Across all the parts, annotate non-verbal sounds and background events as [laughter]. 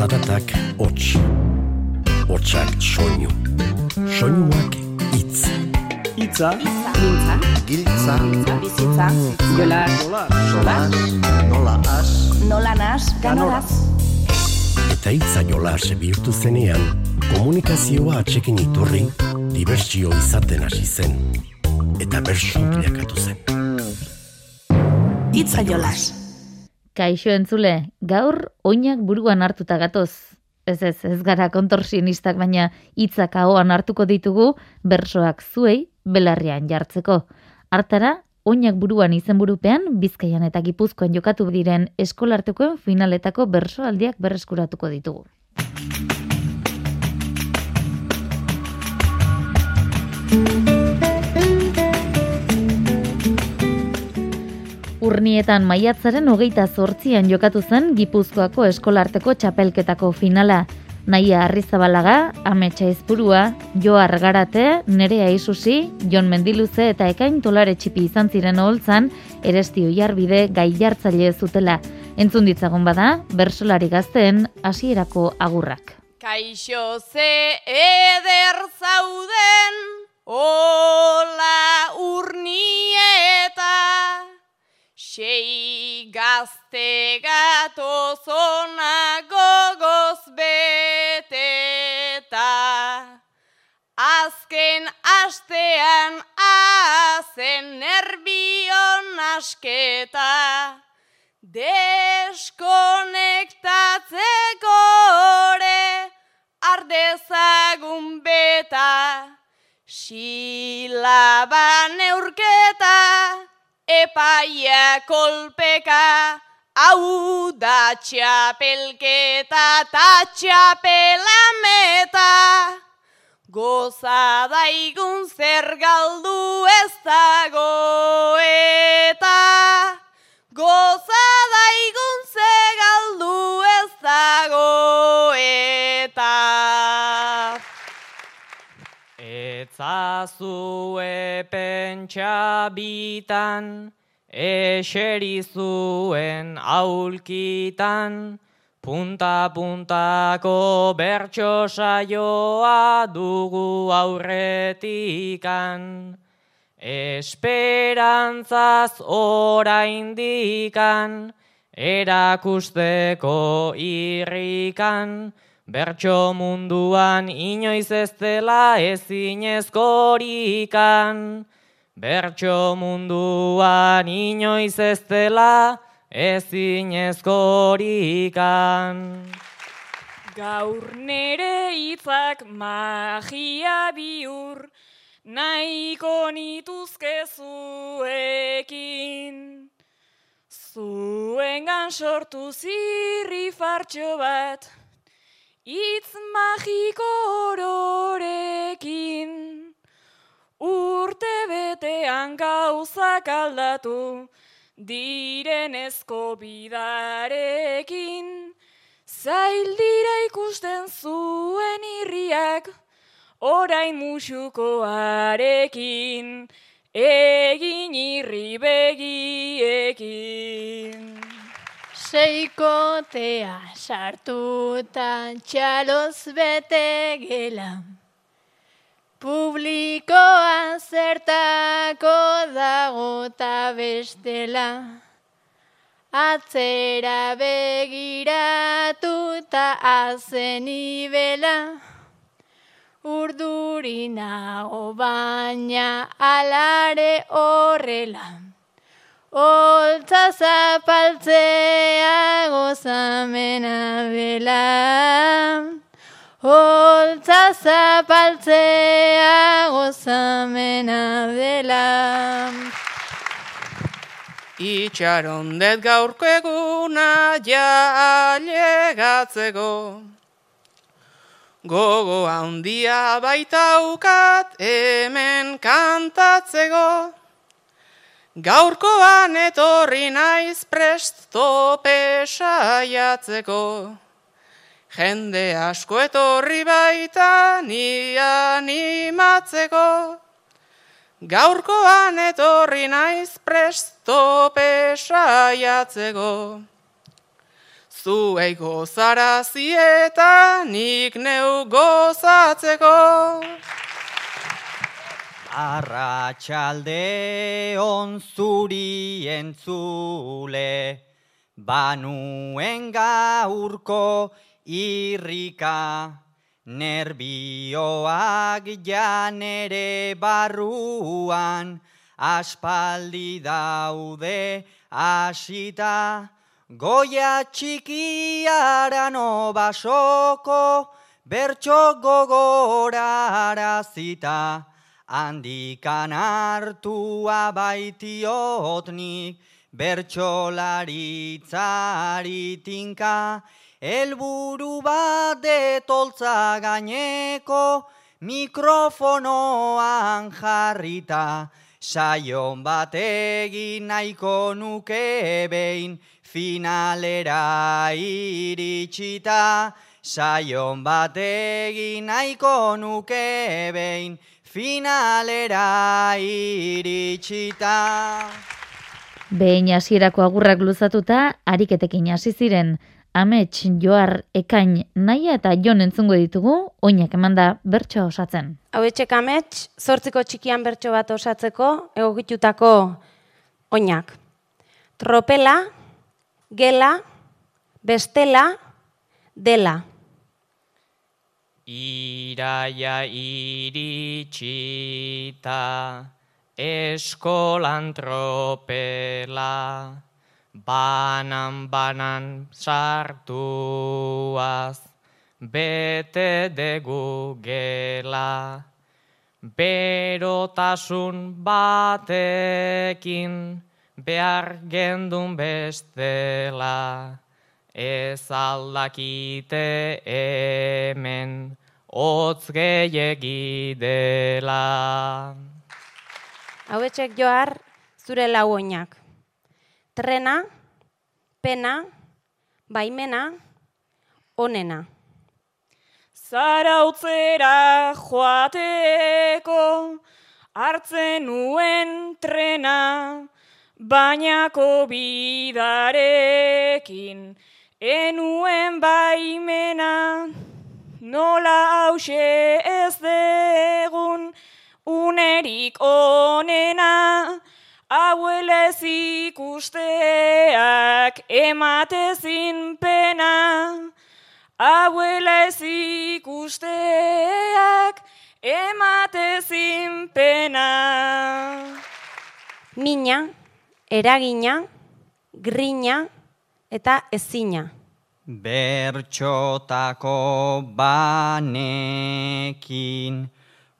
Zaratak hots, hotsak soinu, soinuak itz. Itza, Mintza, Giltza, bizitza, jolar, solas, nola as, nola nas, ganoraz. Eta itza jolas bihurtu zenean, komunikazioa atxekin iturri, dibertsio izaten hasi zen. Eta bersu bilakatu zen. Itza jolas. Kaixo entzule, gaur oinak buruan hartuta gatoz. Ez ez, ez gara kontorsionistak baina hitzak ahoan hartuko ditugu bersoak zuei belarrian jartzeko. Hartara, oinak buruan izenburupean Bizkaian eta Gipuzkoan jokatu diren eskolartekoen finaletako bersoaldiak berreskuratuko ditugu. Urnietan maiatzaren hogeita zortzian jokatu zen Gipuzkoako eskolarteko txapelketako finala. Naia Arrizabalaga, Ametsa Izpurua, Joar Garate, Nerea Isusi, Jon Mendiluze eta Ekain Tolare Txipi izan ziren oholtzan, eresti oiarbide gai jartzaile zutela. Entzun ditzagun bada, bersolari gazteen hasierako agurrak. Kaixo ze eder zauden, ola urnieta, sei gazte gatozona gogoz beteta. Azken astean azen nerbion asketa, deskonektatzeko ore ardezagun beta, silaban neurketa, epaia kolpeka, hau da txapelketa ta txapelameta. Goza daigun zer galdu ez dago eta Goza daigun zer galdu ez dago eta Etzazue pentsa bitan, eseri zuen aulkitan, punta puntako bertso saioa dugu aurretikan. Esperantzaz oraindikan, erakusteko irrikan, Bertso munduan inoiz ez dela ezinezkorikan. Bertso munduan inoiz ez dela ezinezkorikan. Gaur nere hitzak magia biur, nahiko nituzke zuekin. Zuengan sortu zirri fartxo bat, Itz magiko ororekin, urte betean gauzak aldatu, direnezko bidarekin, zail dira ikusten zuen irriak, orain musukoarekin, egin irri begiekin. Seikotea sartuta txaloz bete gela. Publikoa zertako dago ta bestela. Atzera begiratu ta azen ibela. Urdurinago baina alare horrela. Oltza zapaltzea gozamena dela. Oltza zapaltzea gozamena dela. Itxaron dut gaurko eguna ja alegatzeko. Gogo handia baitaukat hemen kantatzeko. Gaurkoan etorri naiz prest tope saiatzeko. Jende asko etorri baita ni animatzeko. Gaurkoan etorri naiz prest tope saiatzeko. zuei gozarazi eta nik neu gozatzeko. Arratxalde on zuri entzule, banuen gaurko irrika, nerbioak janere barruan, aspaldi daude asita, goia txikiaran obasoko, bertxo gogorarazita, handikan hartua baitiotnik, bertxolaritzari tinka, elburu bat detoltza gaineko, mikrofonoan jarrita, saion bat egin nahiko nuke behin, finalera iritsita, saion bat egin nahiko nuke behin, finalera iritsita. Behin hasierako agurrak luzatuta, ariketekin hasi ziren, amets, joar, ekain, naia eta jon entzungo ditugu, oinak emanda bertsoa osatzen. Hau etxek amets, zortziko txikian bertso bat osatzeko, egokitutako oinak. Tropela, gela, bestela, dela. Iraia iritsita, eskolan tropela, banan banan sartuaz, bete degu gela, berotasun batekin, behar gendun bestela, ez aldakite hemen, hotz gehiegi dela. Hauetxek joar, zure lau oinak. Trena, pena, baimena, onena. Zarautzera joateko hartzen nuen trena, bainako bidarekin enuen baimena, nola hause ez degun unerik onena, hauelez ikusteak ematezin pena, hauelez ikusteak ematezin pena. Mina, eragina, grina eta ezina. Bertxotako banekin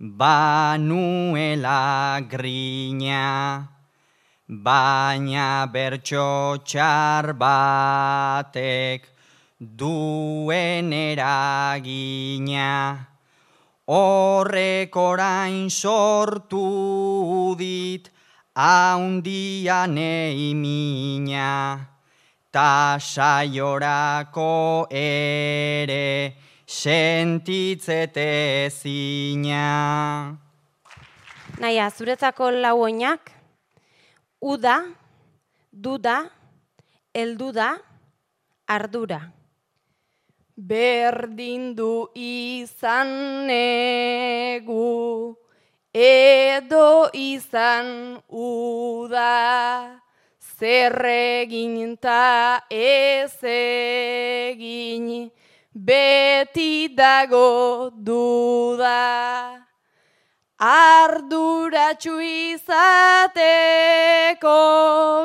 banuela grina, baina bertxo txar batek duen eragina. Horrek orain sortu dit, haundian eimina, ta saiorako ere sentitzete zina. Naia, zuretzako lau oinak, uda, duda, elduda, ardura. Berdin du izan negu, edo izan uda, zer egin ta ez egin, beti dago duda. Arduratxu izateko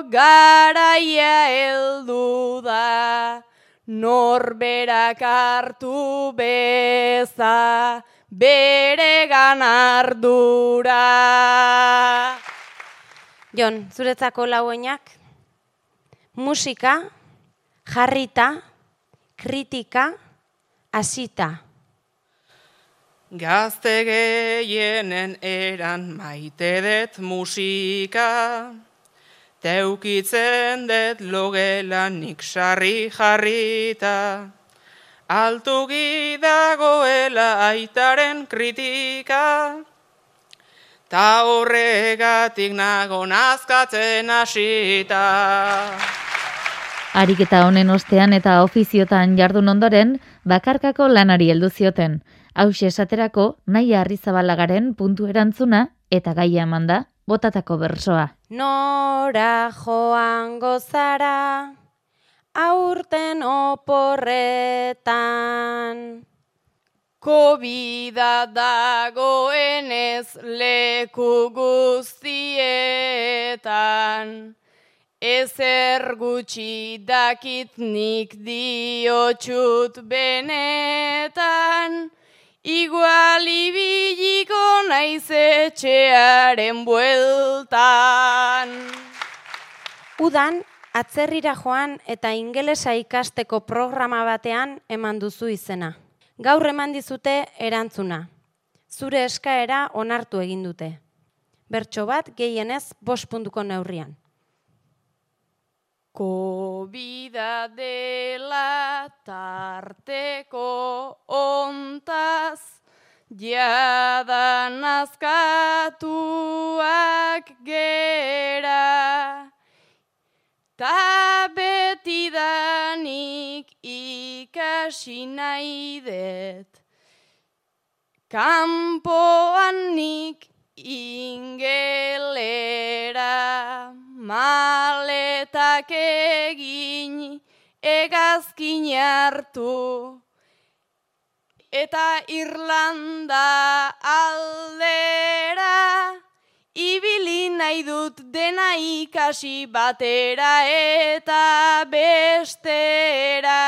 garaia heldu da, norberak hartu beza bere ardura. Jon, zuretzako lau oinak, musika, jarrita, kritika, hasita. Gazte gehienen eran maite dut musika, teukitzen dut logela nik sarri jarrita, altu dagoela aitaren kritika, ta horregatik nago nazkatzen hasita. Ariketa honen ostean eta ofiziotan jardun ondoren, bakarkako lanari heldu zioten. Haus esaterako, nahi arrizabalagaren puntu erantzuna eta gaia emanda, botatako bersoa. Nora joan gozara, aurten oporretan. Kobida dagoenez leku guztietan. Ezer gutxi dakit nik diotxut benetan. Igual ibiliko naiz etxearen bueltan. Udan, atzerrira joan eta ingelesa ikasteko programa batean eman duzu izena. Gaur eman dizute erantzuna. Zure eskaera onartu egin dute. Bertso bat gehienez bost puntuko neurrian. Kobida dela tarteko ontaz, jadan azkatuak gera. Ta betidanik ikasi nahi det, kanpoan nik ingelera maletak egin egazkin hartu eta Irlanda aldera ibili nahi dut dena ikasi batera eta bestera.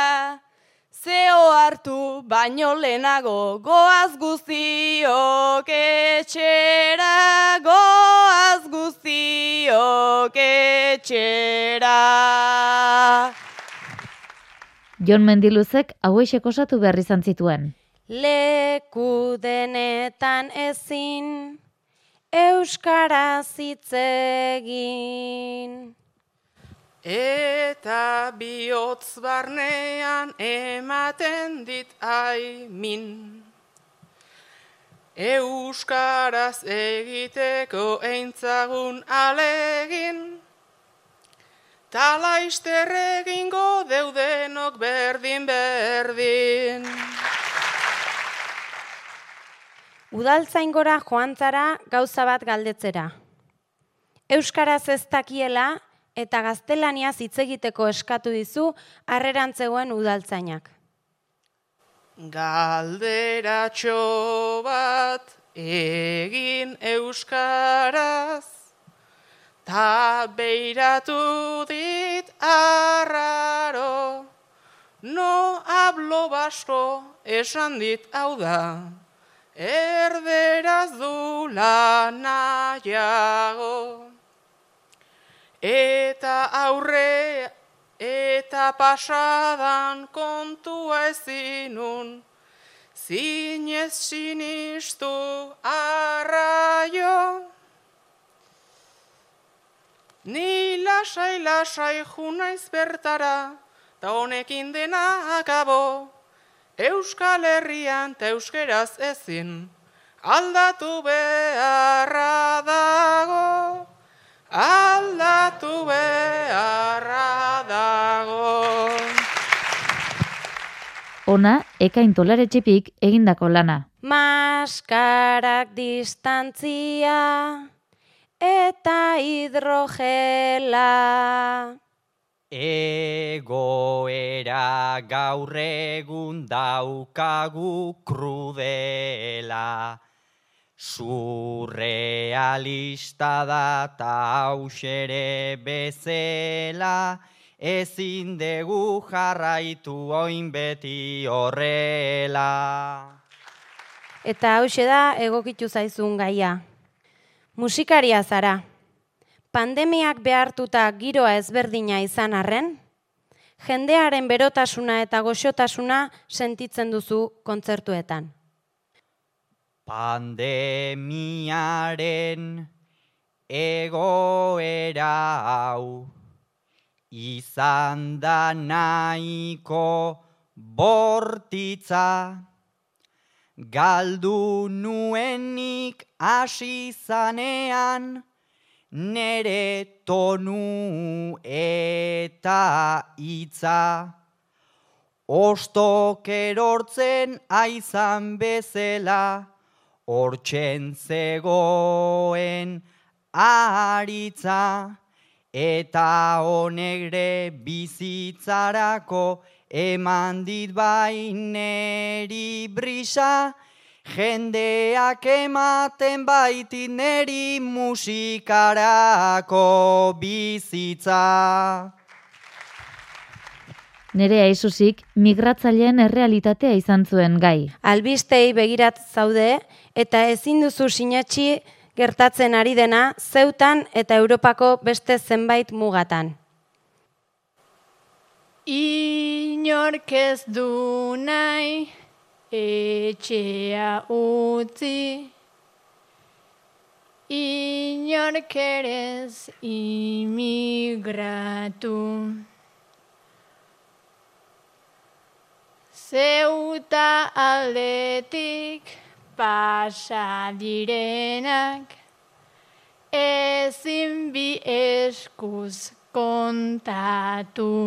Zeo hartu baino lehenago goaz guztiok etxera, goaz guztiok etxera. Jon Mendiluzek hauexek osatu behar izan zituen. Leku denetan ezin, Euskaraz hitz egin. Eta bihotz barnean ematen dit aimin. Euskaraz egiteko eintzagun alegin. Talaister egingo deudenok berdin berdin. Udaltzaingora joan zara gauza bat galdetzera. Euskaraz ez dakiela eta gaztelaniaz hitz egiteko eskatu dizu harrerantzegoen udaltzainak. Galderatxo bat egin euskaraz, ta beiratu dit arraro, no hablo basko esan dit hau da erderaz du nahiago. Eta aurre eta pasadan kontua ezinun, zinez sinistu arraio. Ni lasai lasai junaiz bertara, ta honekin dena akabo. Euskal Herrian eta euskeraz ezin, aldatu beharra dago, aldatu beharra dago. Ona, eka intolare txipik egindako lana. Maskarak distantzia eta hidrogela. Egoera gaur egun daukagu krudela, surrealista da ta hausere bezela, ezin dugu jarraitu oin beti horrela. Eta hause da egokitu zaizun gaia. Musikaria zara pandemiak behartuta giroa ezberdina izan arren, jendearen berotasuna eta goxotasuna sentitzen duzu kontzertuetan. Pandemiaren egoera hau izan da nahiko bortitza galdu nuenik hasi zanean nere tonu eta hitza. Ostok erortzen aizan bezela, hortzen zegoen aritza, eta honegre bizitzarako eman dit baineri brisa, jendeak ematen baitit neri musikarako bizitza. Nerea Isusik migratzaileen errealitatea izan zuen gai. Albistei begirat zaude eta ezin duzu sinatxi gertatzen ari dena zeutan eta Europako beste zenbait mugatan. Inork ez du nahi etxea utzi, inork erez imigratu. Zeuta aldetik pasa direnak, ezin bi eskuz kontatu.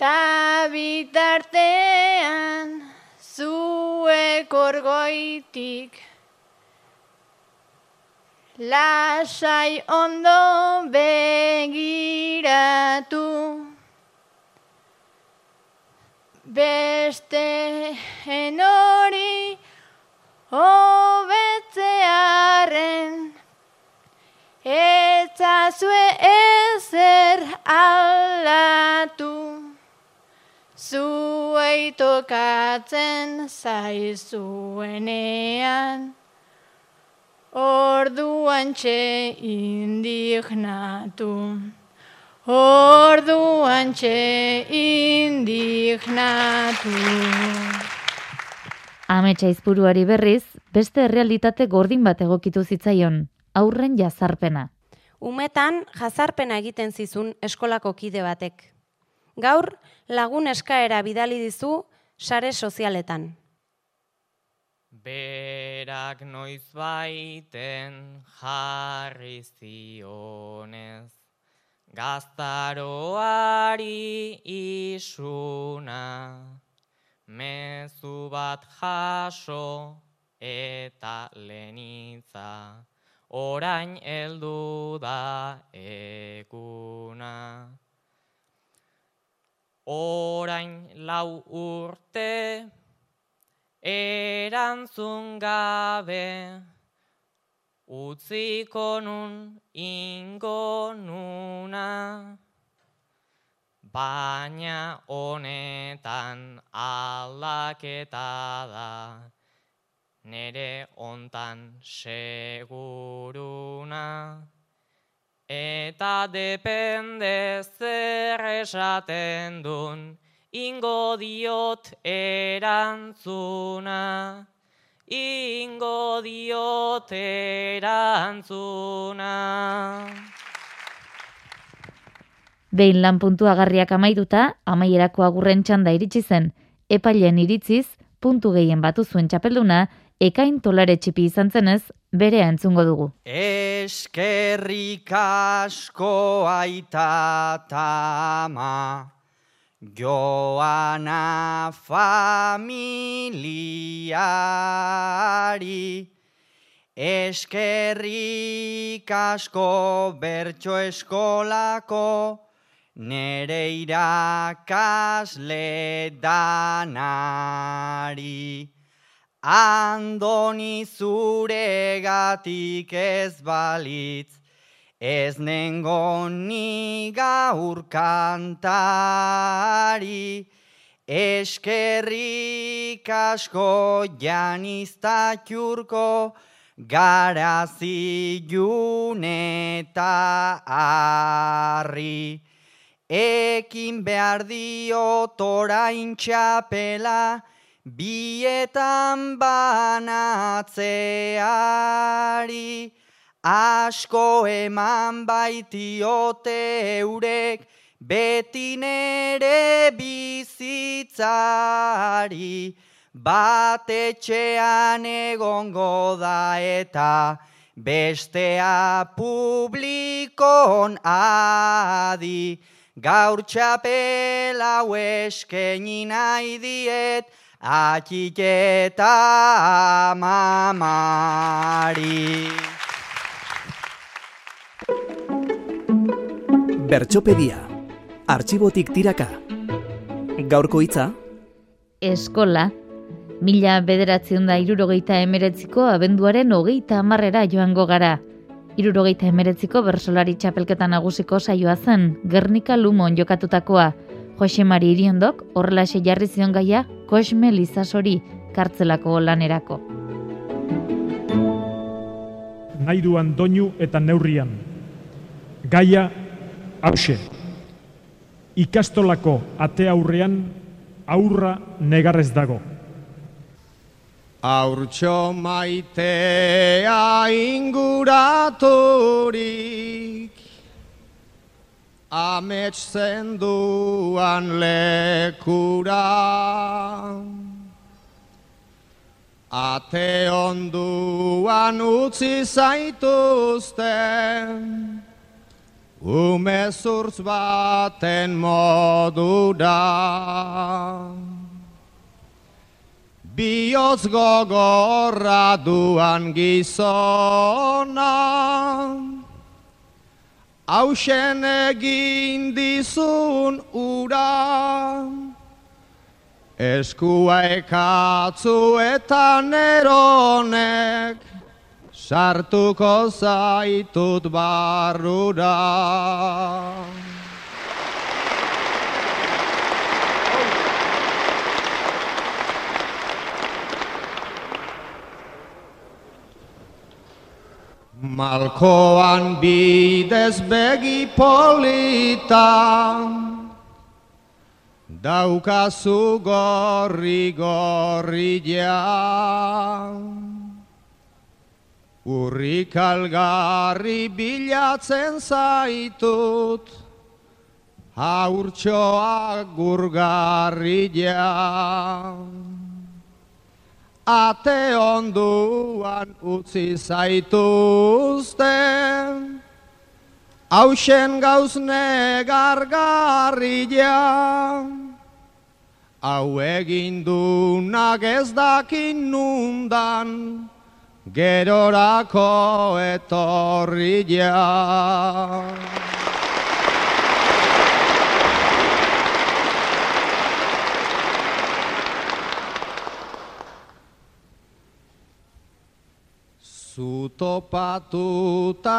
Ta bitartean zuek orgoitik lasai ondo begiratu. Beste hori hobetzearen Etzazue ezer aldatu. Zuei tokatzen zaizuenean Orduan txe indignatu Orduan txe indignatu. Ametsa izpuruari berriz, beste errealitate gordin bat egokitu zitzaion, aurren jazarpena. Umetan jazarpena egiten zizun eskolako kide batek. Gaur lagun eskaera bidali dizu sare sozialetan. Berak noiz baiten jarri zionez Gaztaroari isuna, mezu bat jaso eta lenitza, orain heldu da eguna. Orain lau urte, erantzun gabe, utziko nun ingo nuna, baina honetan aldaketa da, nere ontan seguruna. Eta depende zer esaten dun, ingo diot erantzuna ingo dioterantzuna. Behin lan puntuagarriak amaituta, amaierako agurren txanda iritsi zen, epailen iritziz, puntu gehien batu zuen txapelduna, ekain tolare txipi izan zenez, berea entzungo dugu. Eskerrik asko aita tama, Joana familiari eskerrik asko bertso eskolako nere irakasle danari. Andoni zuregatik ez balitz, Ez nengo ni gaur kantari, eskerrik asko janizta garazi eta arri. Ekin behar dio torain txapela, bietan banatzeari, asko eman baitiote eurek, beti nere bizitzari, batetxean egongo da eta bestea publikon adi, gaur txapela eskeni nahi diet, atxiketa mamari. Bertxopedia, artxibotik tiraka. Gaurko hitza? Eskola, mila bederatzion da irurogeita emeretziko abenduaren hogeita amarrera joango gara. Irurogeita emeretziko bersolari txapelketa nagusiko saioa zen, Gernika Lumon jokatutakoa. Jose Mari Iriondok horrelaxe jarri zion gaia Kosme Lizasori kartzelako lanerako. Naiduan doinu eta neurrian. Gaia hause. Ikastolako ate aurrean aurra negarrez dago. Aurtxo maitea inguraturik Amets zenduan lekura Ate onduan utzi zaituzten Umezurtz baten modura Biotz gogorra duan gizona. Hausen egin dizun ura. Eskua ekatzu eta neronek Sartuko zaitut barrura. Malkoan bidez begi polita Daukazu gorri gorri ja Urrik algarri bilatzen zaitut Haurtxoak gurgarri ja ate onduan utzi zaituzten, hausen gauz negargarria, hau egin dunak ez dakin nundan, gerorako etorria. Zutopatuta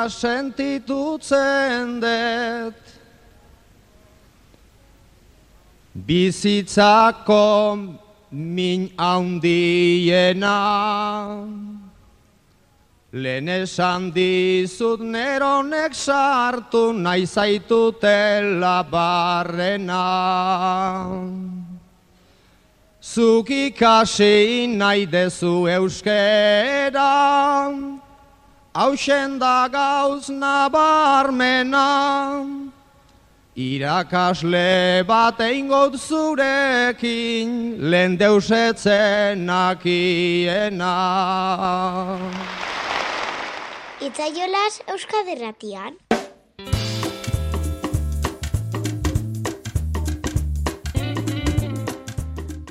sentitutzen dut Bizitzako min haundiena Lehen esan dizut neronek sartu nahi zaitutela barrena Zuk ikasi nahi dezu euskera, hausen da gauz nabarmena, irakasle bat eingot zurekin, lehen deusetzen nakiena. Itzaiolas Euskaderratian.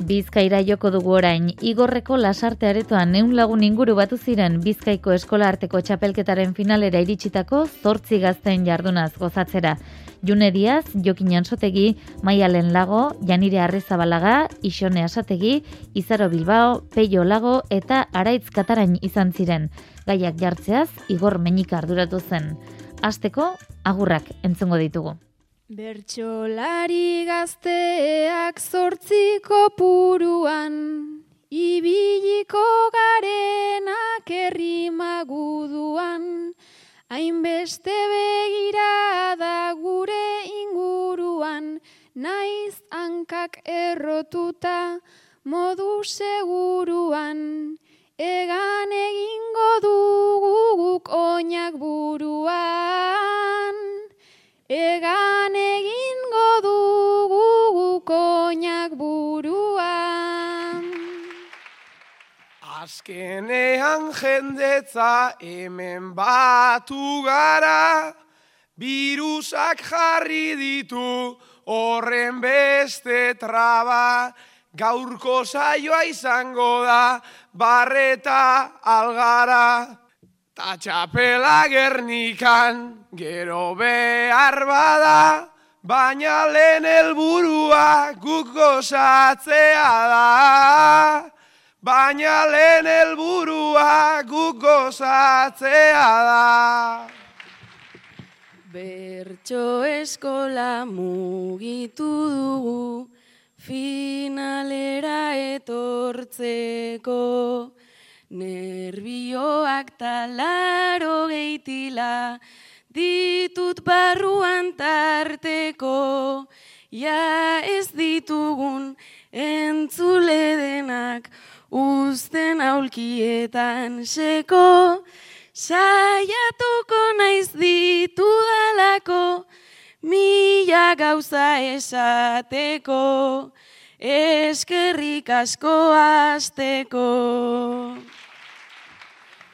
Bizkaira joko dugu orain, igorreko lasarte aretoan neun lagun inguru batu ziren Bizkaiko eskola arteko txapelketaren finalera iritsitako zortzi gazten jardunaz gozatzera. June Diaz, Jokinan Sotegi, Maialen Lago, Janire Arrizabalaga, Isone Asategi, Izaro Bilbao, Peio Lago eta Araitz Katarain izan ziren. Gaiak jartzeaz, igor menik arduratu zen. Azteko, agurrak entzungo ditugu. Bertxolari gazteak zortziko puruan, ibiliko garenak errimaguduan, hainbeste begirada gure inguruan, naiz hankak errotuta modu seguruan, egan egingo duguk oinak buruan. Egan egingo dugu koinak buruan. Azkenean jendetza hemen batu gara, virusak jarri ditu horren beste traba, gaurko saioa izango da, barreta algara. Ta txapela gernikan, gero behar bada, baina lehen helburua guk gozatzea da. Baina lehen helburua guk gozatzea da. Bertxo eskola mugitu dugu, finalera etortzeko. Nerbioak talaro geitila, ditut barruan tarteko. Ja ez ditugun entzule denak, uzten aulkietan seko, saiatuko naiz ditu dalako, mila gauza esateko, eskerrik asko azteko.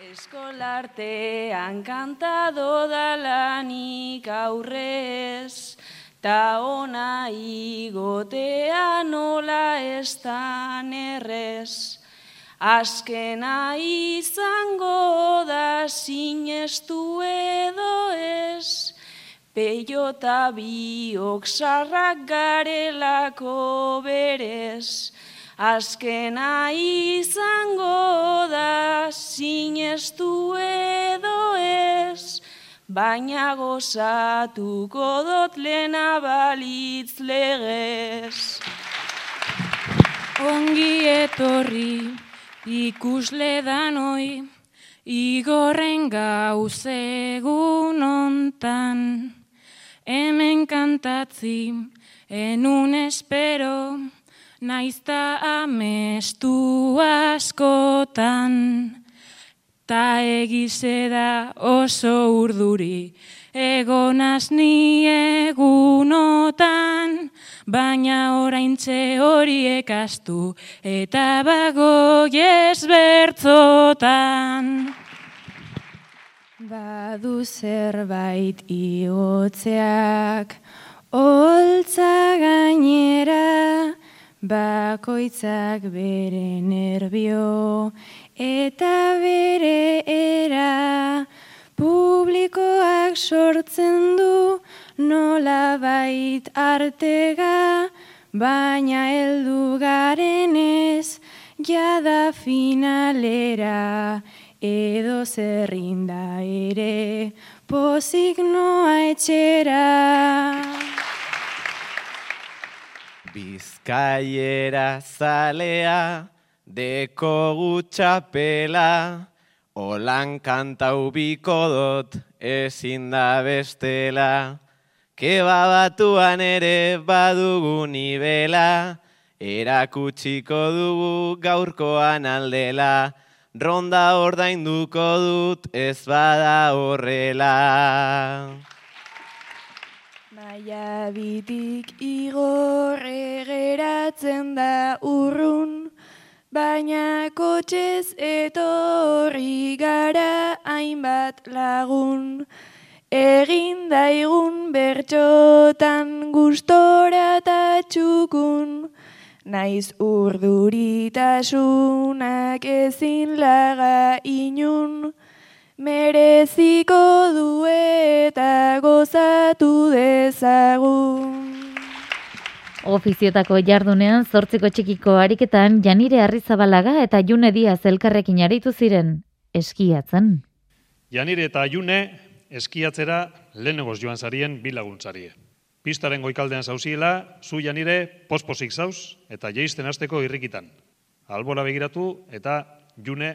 Eskolartean kantado dalanik aurrez, ta ona igotea nola estan errez. Azkena izango da sinestu edo ez, peiota biok sarrak garelako berez. Azkena izango da sinestu edo ez, baina gozatuko dot lena balitz legez. Ongi etorri ikusle danoi, igorren gauzegun ontan. Hemen kantatzi, enun espero, naizta amestu askotan. Ta egize da oso urduri, egonaz ni egunotan, baina oraintze horiek astu, eta bagoiez bertzotan. Badu zerbait iotzeak, holtza gainera, bakoitzak bere nerbio, eta bere era, publikoak sortzen du, nola bait artega, baina heldu garenez, jada finalera, edo zerrinda ere, pozik noa etxera. Bizkaiera zalea, deko gutxapela, Olan kantau bikodot ezin da bestela, Keba batuan ere badugu nibela, Erakutsiko dugu gaurkoan aldela, Ronda ordainduko dut ez bada horrela. Baia bitik igorre geratzen da urrun, baina kotxez etorri gara hainbat lagun. Egin daigun bertxotan gustora txukun, naiz urduritasunak ezin laga inun, mereziko du eta gozatu dezagun. Ofiziotako jardunean zortziko txikiko ariketan Janire Arrizabalaga eta June Diaz elkarrekin aritu ziren eskiatzen. Janire eta June eskiatzera lehenengoz joan zarien bi laguntzarie. Pistaren goikaldean zauziela, zu Janire posposik zauz eta jeisten hasteko irrikitan. Albora begiratu eta June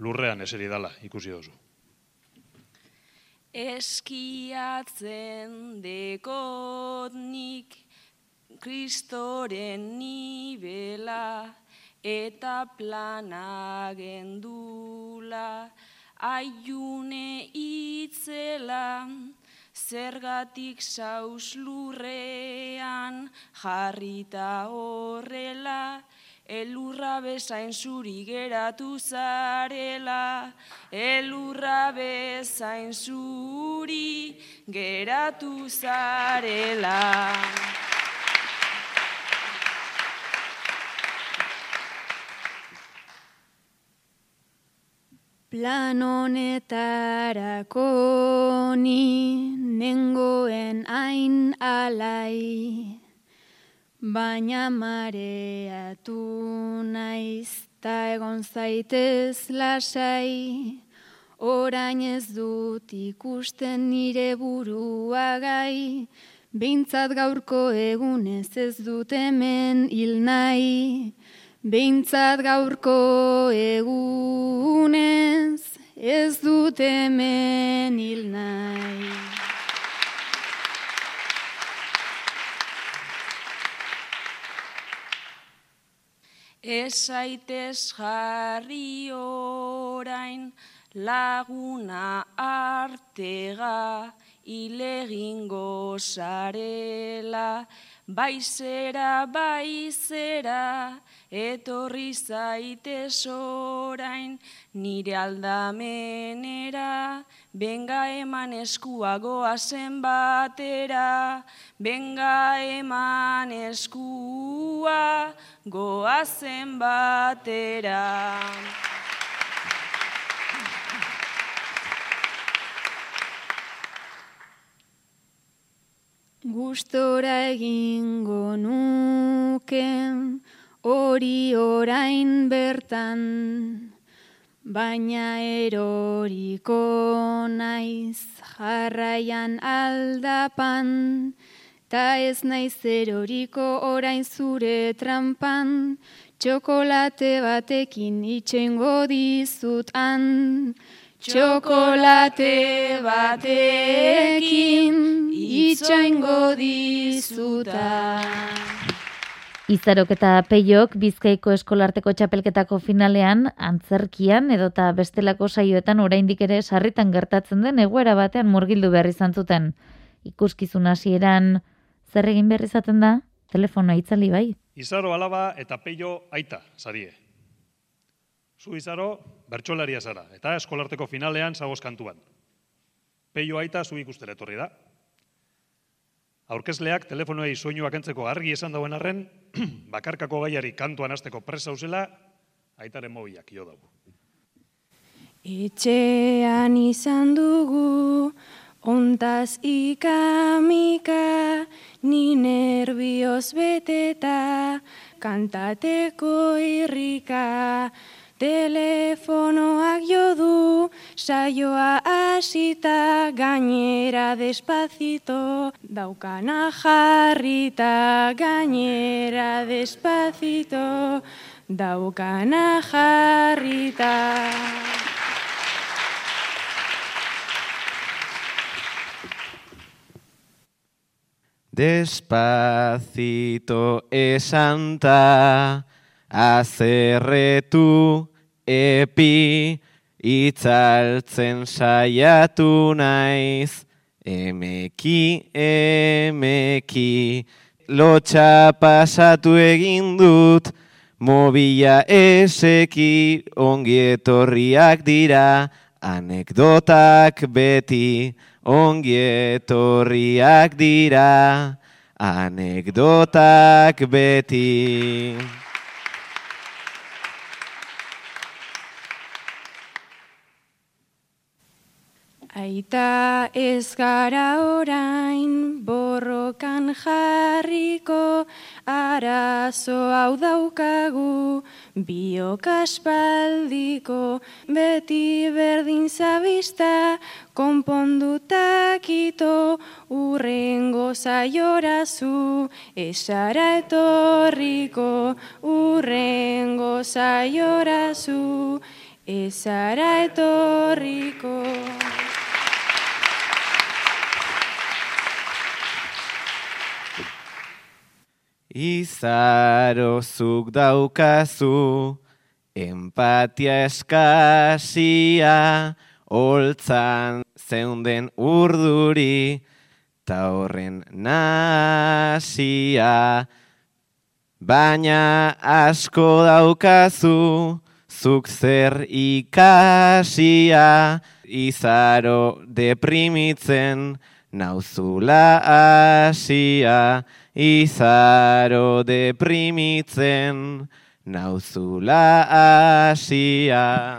lurrean eseri dala ikusi duzu. Eskiatzen dekot nik kristoren nibela eta plana gendula aiune itzela zergatik saus lurrean jarrita horrela elurra bezain zuri geratu zarela, elurra bezain zuri geratu zarela. Plan honetarako ni nengoen hain alai, baina mareatu naiz ta egon zaitez lasai, orain ez dut ikusten nire burua gai, Beintzat gaurko egunez ez dut hemen hil nahi, Beintzat gaurko egunez ez dut hemen hil nahi. Esaitez jarri orain laguna artega ilegingo sarela, baizera, baizera, etorri zaitez orain nire aldamenera, benga eman eskua goazen batera, benga eman eskua goazen batera. Gustora egingo nuken hori orain bertan, baina eroriko naiz jarraian aldapan, ta ez naiz eroriko orain zure trampan, txokolate batekin itxengo dizutan, Txokolate batekin itxaingo dizuta. Izarok eta peiok bizkaiko eskolarteko txapelketako finalean, antzerkian edota bestelako saioetan oraindik ere sarritan gertatzen den egoera batean murgildu behar izan zuten. Ikuskizun hasieran zer egin behar izaten da? Telefonoa itzali bai. Izaro alaba eta peio aita, sarie. Zu izaro, bertxolaria zara, eta eskolarteko finalean zagoz kantuan. Peio aita zu ikustera etorri da. Aurkezleak telefonoei soinuak entzeko argi esan dauen arren, [clears throat] bakarkako gaiari kantuan hasteko presa uzela, aitaren mobiak jo dugu. Etxean izan dugu, ontaz ikamika, ni nervioz beteta, kantateko irrika, Telefonoak jo du, saioa hasita gainera despazito, daukana jarrita gainera despazito, daukana jarrita. Despacito esanta, azerretu epi, itzaltzen saiatu naiz, emeki, emeki, lotxa pasatu egin dut, mobila eseki ongietorriak dira, anekdotak beti ongietorriak dira, anekdotak beti. Aita ez gara orain borrokan jarriko, arazo hau daukagu, biok aspaldiko, beti berdin zabista, konpondutak ito, urrengo zaiorazu, esara etorriko, urrengo zaiorazu, esara etorriko. Izarozuk daukazu, empatia eskasia, holtzan zeunden urduri, ta horren nasia, baina asko daukazu, zuk zer ikasia, izaro deprimitzen, nauzula asia, izaro deprimitzen, nauzula asia.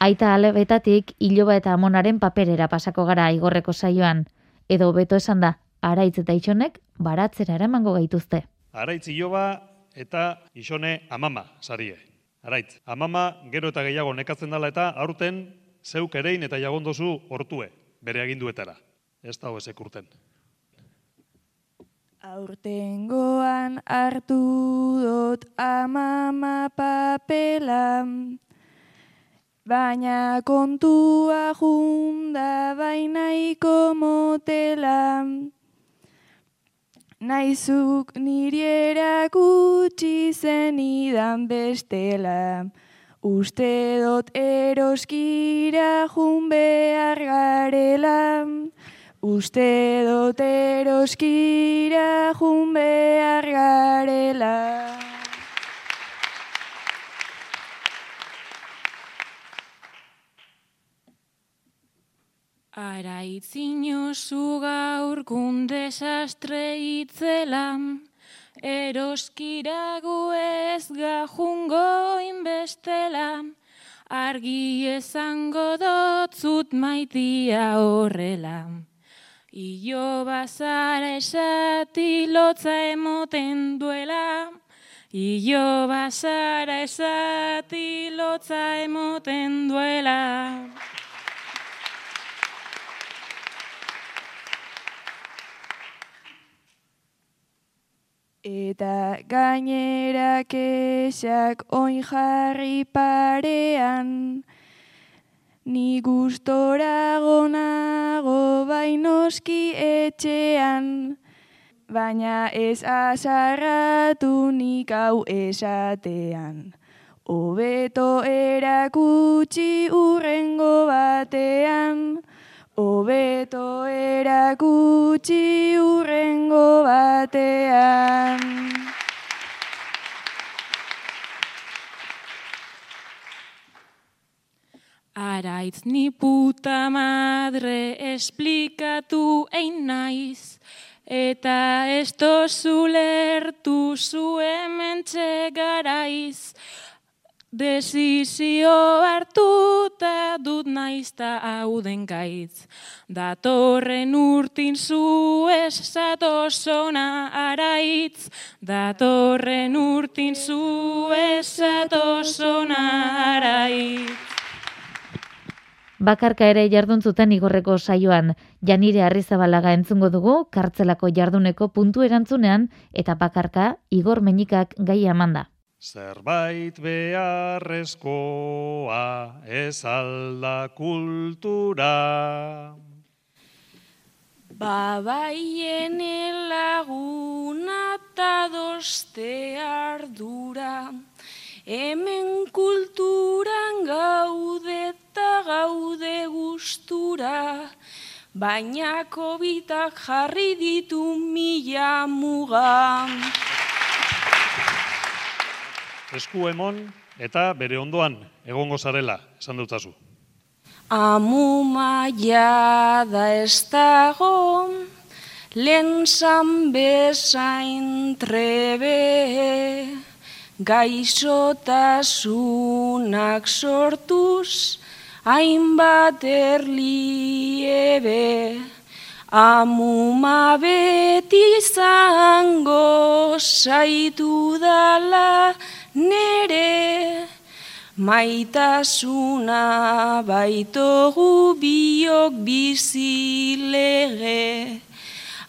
Aita alebetatik iloba eta amonaren paperera pasako gara igorreko saioan. Edo beto esan da, araitz eta itxonek baratzera eramango gaituzte. Araitz iloba eta isone amama sarie. Araitz, amama gero eta gehiago nekatzen dela eta aurten zeuk erein eta jagondozu hortue, bere aginduetara. Ez dago ezek urten. Aurtengoan hartu dut amama papela, baina kontua junda bainaiko motela. Naizuk niri erakutsi zenidan bestela, uste dut eroskira jun behar garela. Uste dut eroskira jun behar garela. Araitzino zu gaur desastre itzela, eroskirago ez gajungo inbestela, argi ezango dotzut maitia horrela. Io bazara esati lotza emoten duela, Io bazara esati lotza emoten duela. Eta gainera kexak oin jarri parean, Ni gustora gonago bainoski etxean, baina ez azarratu nik hau esatean. Obeto erakutsi urrengo batean, Obeto erakutsi urrengo batean. Araitz ni puta madre esplikatu ein naiz, eta ez tozu lertu zu hemen garaiz. Desizio hartuta dut naizta hau gaitz. Datorren urtin zu ez zatozona araitz. Datorren urtin zu ez zatozona araitz. Bakarka ere jardun zuten igorreko saioan, janire arrizabalaga entzungo dugu, kartzelako jarduneko puntu erantzunean, eta bakarka igor menikak gai amanda. Zerbait beharrezkoa ez alda kultura. Babaien laguna eta doste ardura, hemen kulturan gaude eta gaude gustura, baina kobitak jarri ditu mila muga. Esku emon eta bere ondoan egongo zarela, esan dutazu. Amuma jada ez dago, lehen bezain trebe, gaixotasunak sortuz, hainbat erliebe, amuma beti zango saitu dala nere, maitasuna baitogu biok bizilege.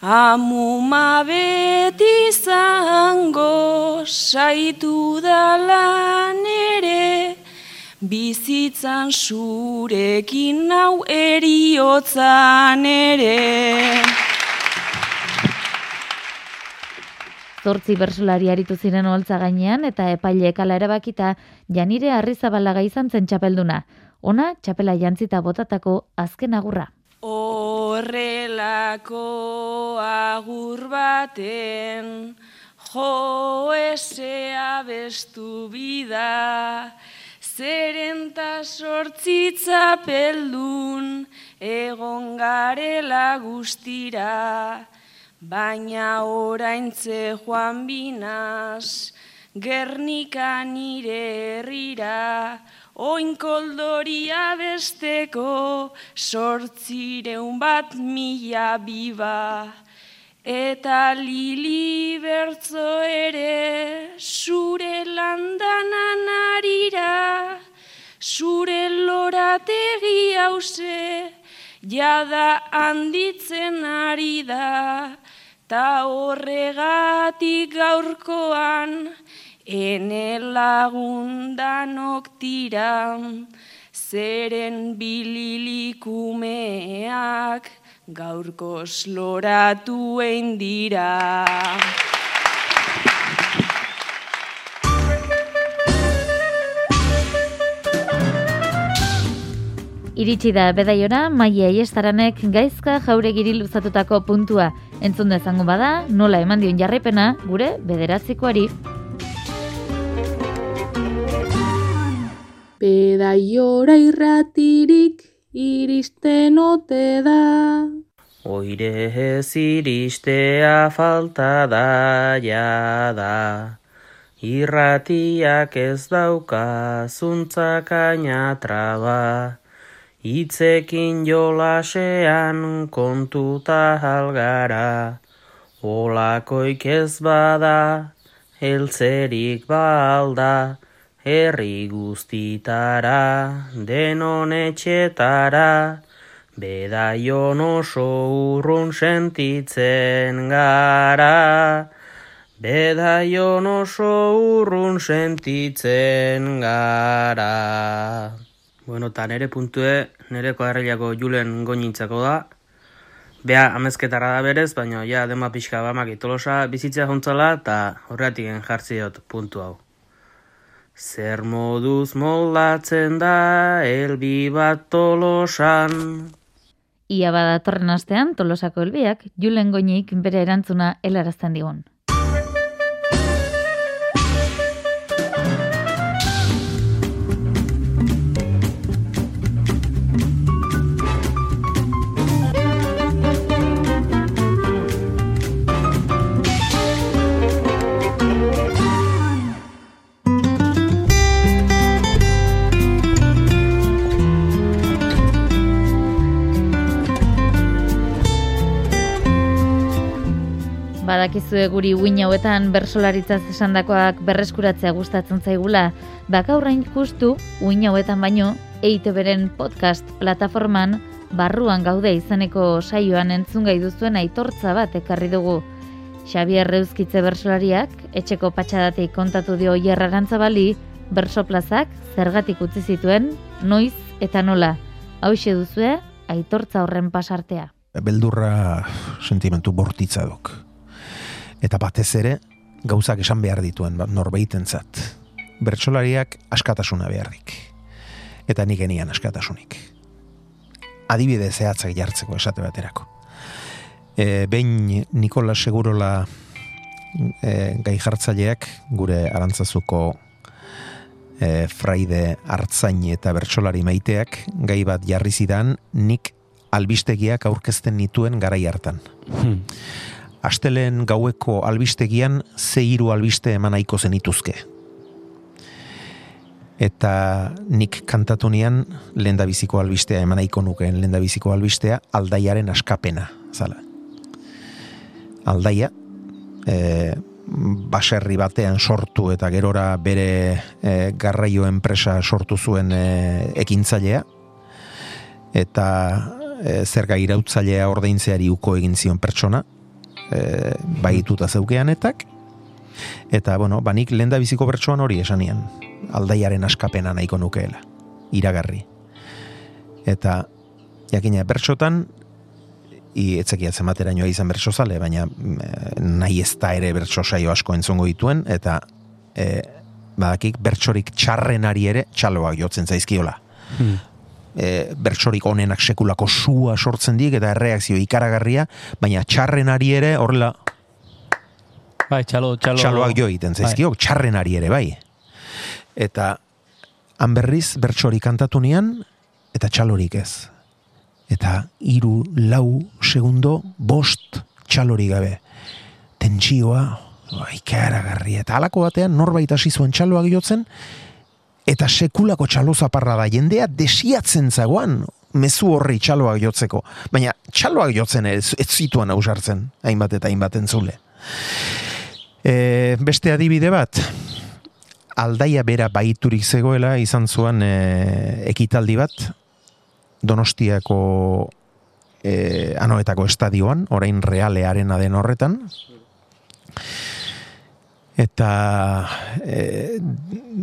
Amuma beti zango saitu dala nere, bizitzan zurekin nau eriotzan ere. Zortzi bersolari aritu ziren oholtza gainean eta epaileek ala erabakita janire arrizabalaga izan zen txapelduna. Ona txapela jantzita botatako azken agurra. Horrelako agur baten jo esea bestu bida, zeren ta sortzitza peldun, egon garela guztira, baina oraintze joan binaz, Gernika nire herrira, oinkoldoria besteko, sortzireun bat mila biba. Eta lili bertzo ere, zure landanan arira, zure lorategi hause, jada handitzen ari da, ta horregatik gaurkoan, ene lagundanok tiran, zeren bililikumeak gaurko sloratu dira. Iritsi da bedaiora, maia iestaranek gaizka jauregiri luzatutako puntua. Entzun dezango bada, nola eman dion jarrepena, gure bederatzikoari. Bedaiora irratirik iristen ote da. Oire ez iristea falta da jada. Irratiak ez dauka zuntzakaina traba. Itzekin jolasean kontuta halgara. Olakoik ez bada, heltzerik balda. Herri guztitara, denon etxetara, bedaion oso urrun sentitzen gara. Bedaion oso urrun sentitzen gara. Bueno, eta nere puntue, nere koarrilako julen goinintzako da. Bea amezketara da berez, baina ja dema pixka bamak itolosa bizitzea jontzala, eta horretik jartzi dut puntu hau. Zer moduz moldatzen da elbi bat tolosan. Ia badatorren astean, tolosako helbiak, julen goinik bere erantzuna helarazten digun. Badakizue guri uin hauetan bersolaritzaz esandakoak berreskuratzea gustatzen zaigula, bakaurrain justu uin hauetan baino EITB-ren podcast plataforman barruan gaude izeneko saioan entzun gai duzuen aitortza bat ekarri dugu. Xabier Reuzkitze bersolariak etxeko patxadatik kontatu dio Ierrarantzabali bersoplazak zergatik utzi zituen noiz eta nola. Hauxe duzue aitortza horren pasartea. Beldurra sentimentu bortitza duk eta batez ere gauzak esan behar dituen ba, norbeitentzat. Bertsolariak askatasuna beharrik. Eta nik genian askatasunik. Adibide zehatzak jartzeko esate baterako. E, behin Nikola Segurola e, gai jartzaileak gure arantzazuko e, fraide hartzain eta bertsolari maiteak gai bat jarri zidan nik albistegiak aurkezten nituen garai hartan. Hmm astelen gaueko albistegian ze hiru albiste eman nahiko zenituzke. Eta nik kantatu nian lendabiziko albistea eman nahiko nukeen lendabiziko albistea aldaiaren askapena, zala. Aldaia, e, baserri batean sortu eta gerora bere e, garraio enpresa sortu zuen e, ekintzailea, eta e, zerga irautzailea ordeintzeari uko egin zion pertsona, e, baituta zeukeanetak, eta, bueno, banik lenda biziko bertsoan hori esanian, aldaiaren askapena nahiko nukeela, iragarri. Eta, jakina, bertsotan, i etzekiatzen batera nioa izan bertso zale, baina e, nahi ez da ere bertso saio asko entzongo dituen, eta e, badakik bertsorik txarrenari ere txaloak jotzen zaizkiola. Hmm e, bertsorik onenak sekulako sua sortzen dik eta erreakzio ikaragarria, baina txarren ari ere horrela Bai, txalo, txalo. txaloak jo egiten zaizkio, txarrenari ere bai. Eta han berriz bertsori kantatu nian, eta txalorik ez. Eta hiru lau segundo, bost txalori gabe. Tentsioa, bai, ikaragarri. Eta halako batean norbait hasi zuen txaloak jotzen, eta sekulako txalo zaparra da jendea desiatzen zagoan mezu horri txaloak jotzeko. Baina txaloak jotzen ez, ez zituan ausartzen, hainbat eta hainbat entzule. E, beste adibide bat, aldaia bera baiturik zegoela izan zuan e, ekitaldi bat, Donostiako e, anoetako estadioan, orain realearen den horretan, eta e,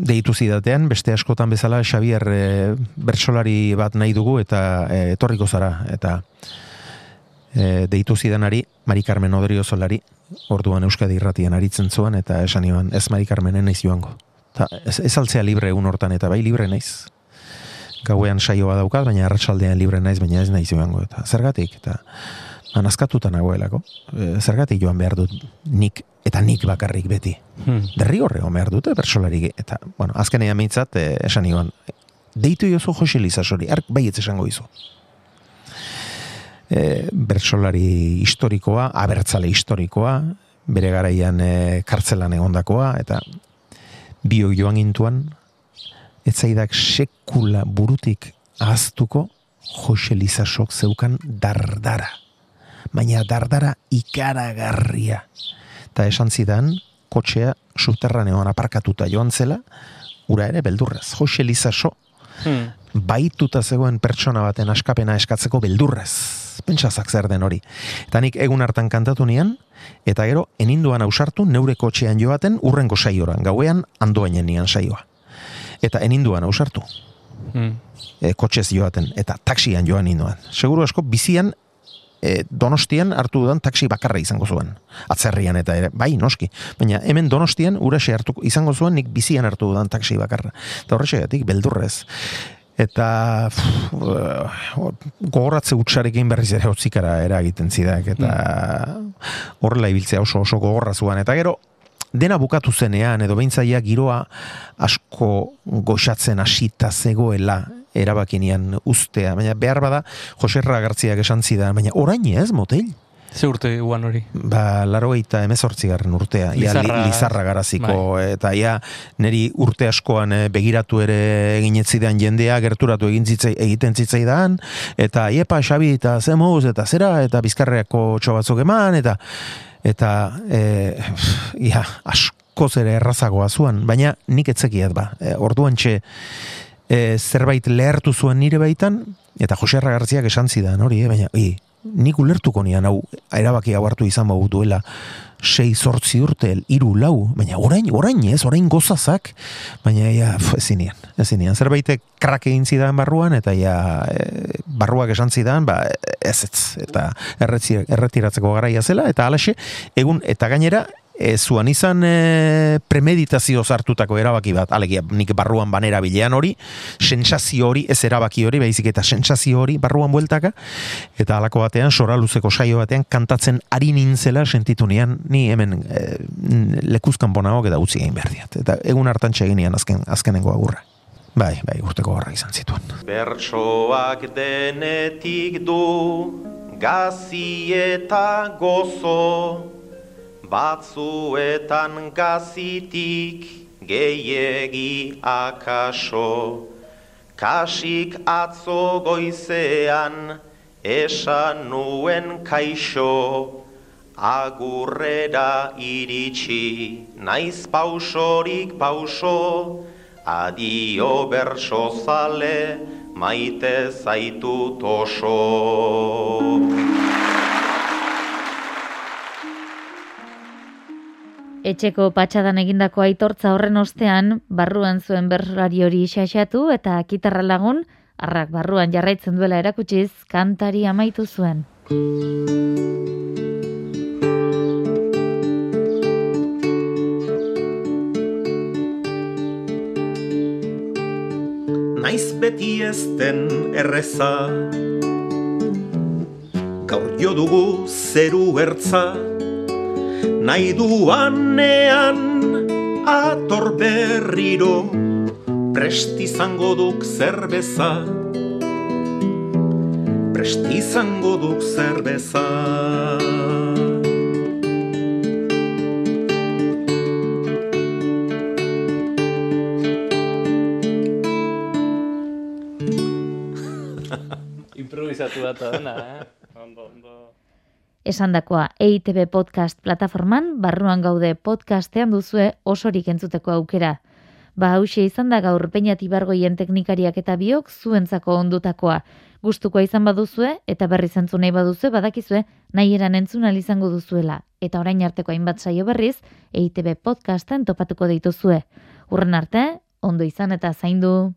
deitu zidatean, beste askotan bezala Xavier e, bertsolari bat nahi dugu eta e, etorriko zara. Eta e, deitu zidanari Mari Carmen Oderio Solari orduan Euskadi irratian aritzen zuen eta esan iban ez Mari Carmenen naiz joango. Ta, ez, ez altzea libre egun hortan eta bai libre naiz. Gauean saioa daukat baina arratsaldean libre naiz baina ez naiz joango eta zergatik eta anazkatuta nagoelako. E, zergatik joan behar dut nik eta nik bakarrik beti. Hmm. Derri horre behar dute bersolari. Eta, bueno, azkenean mitzat, e, esan iban, deitu jozu Jose Lizasori, ark baietz esango izu. E, bersolari historikoa, abertzale historikoa, bere garaian e, kartzelan egondakoa, eta bio joan intuan, etzaidak sekula burutik ahaztuko Jose Lizasok zeukan dardara baina dardara ikaragarria. Ta esan zidan, kotxea subterraneoan aparkatuta joan zela, ura ere beldurrez. Jose Lizaso, hmm. baituta zegoen pertsona baten askapena eskatzeko beldurrez. Pentsazak zer den hori. Eta nik egun hartan kantatu nian, eta gero, eninduan ausartu neure kotxean joaten urrengo saioran, gauean andoainen nian saioa. Eta eninduan ausartu. Hmm. E, kotxez joaten, eta taksian joan indoan. Seguru asko, bizian e, donostian hartu dudan taksi bakarra izango zuen. Atzerrian eta ere, bai, noski. Baina hemen donostian urase hartu izango zuen nik bizian hartu dudan taksi bakarra. Eta horretxegatik, beldurrez. Eta gogoratze utxarekin berriz ere hotzikara eragiten zidak. Eta horrela ibiltzea oso oso gogorra zuen. Eta gero, dena bukatu zenean, edo behintzaia giroa asko goxatzen asita zegoela erabakinian ustea, baina behar bada Joserra Gartziak esan zidan, baina orain ez, motel? Ze urte guan hori? Ba, laro eta garren urtea. Lizarra, ia, lizarra garaziko. Bai. Eta ia, neri urte askoan eh, begiratu ere eginetzidean jendea, gerturatu egin zitzai, egiten zitzaidan, eta iepa, xabi, eta zemuz, eta zera, eta bizkarreako txobatzok eman, eta eta e, ia, asko zere errazagoa zuan, baina nik etzekiat ba. E, orduan txe, e, zerbait lehertu zuen nire baitan, eta Jose Arragartziak esan zidan, hori, eh? baina, i, nik ulertuko nian, hau, erabaki hau hartu izan bau duela, sei zortzi urte, iru lau, baina orain, orain ez, orain gozazak, baina ja, ezin nian, ezin zerbait krak egin zidan barruan, eta ja, e, barruak esan zidan, ba, ez ez, eta erretiratzeko garaia zela, eta alaxe, egun, eta gainera, e, zuan izan e, premeditazio zartutako erabaki bat, alegia nik barruan banera bilean hori, sentsazio hori, ez erabaki hori, baizik eta sentsazio hori barruan bueltaka, eta alako batean, sora luzeko saio batean, kantatzen ari nintzela sentitu nian, ni hemen e, lekuzkan bonago eta utzi egin behar diat. Eta egun hartan txegin azken, azkenengo agurra. Bai, bai, urteko horra izan zituen. Bertsoak denetik du, gazi eta gozo, batzuetan gazitik gehiegi akaso, kasik atzo goizean esan nuen kaixo, agurrera iritsi, naiz pausorik pauso, adio berso zale, maite zaitu toso. Etxeko patxadan egindako aitortza horren ostean, barruan zuen berrari hori xaxatu eta kitarra lagun, arrak barruan jarraitzen duela erakutsiz, kantari amaitu zuen. Naiz beti ezten erreza, gaur jo dugu zeru ertza, nahi duanean ator berriro prest izango duk zerbeza prest izango duk zerbeza Improvisatu dena, eh? Esandakoa EITB podcast plataforman barruan gaude podcastean duzue osorik entzuteko aukera. Ba hause izan da gaur peinat ibargoien teknikariak eta biok zuentzako ondutakoa. Gustukoa izan baduzue eta berri zentzu nahi baduzue badakizue nahi eran entzun izango duzuela. Eta orain arteko hainbat saio berriz EITB podcasten topatuko dituzue. Urren arte, ondo izan eta zaindu.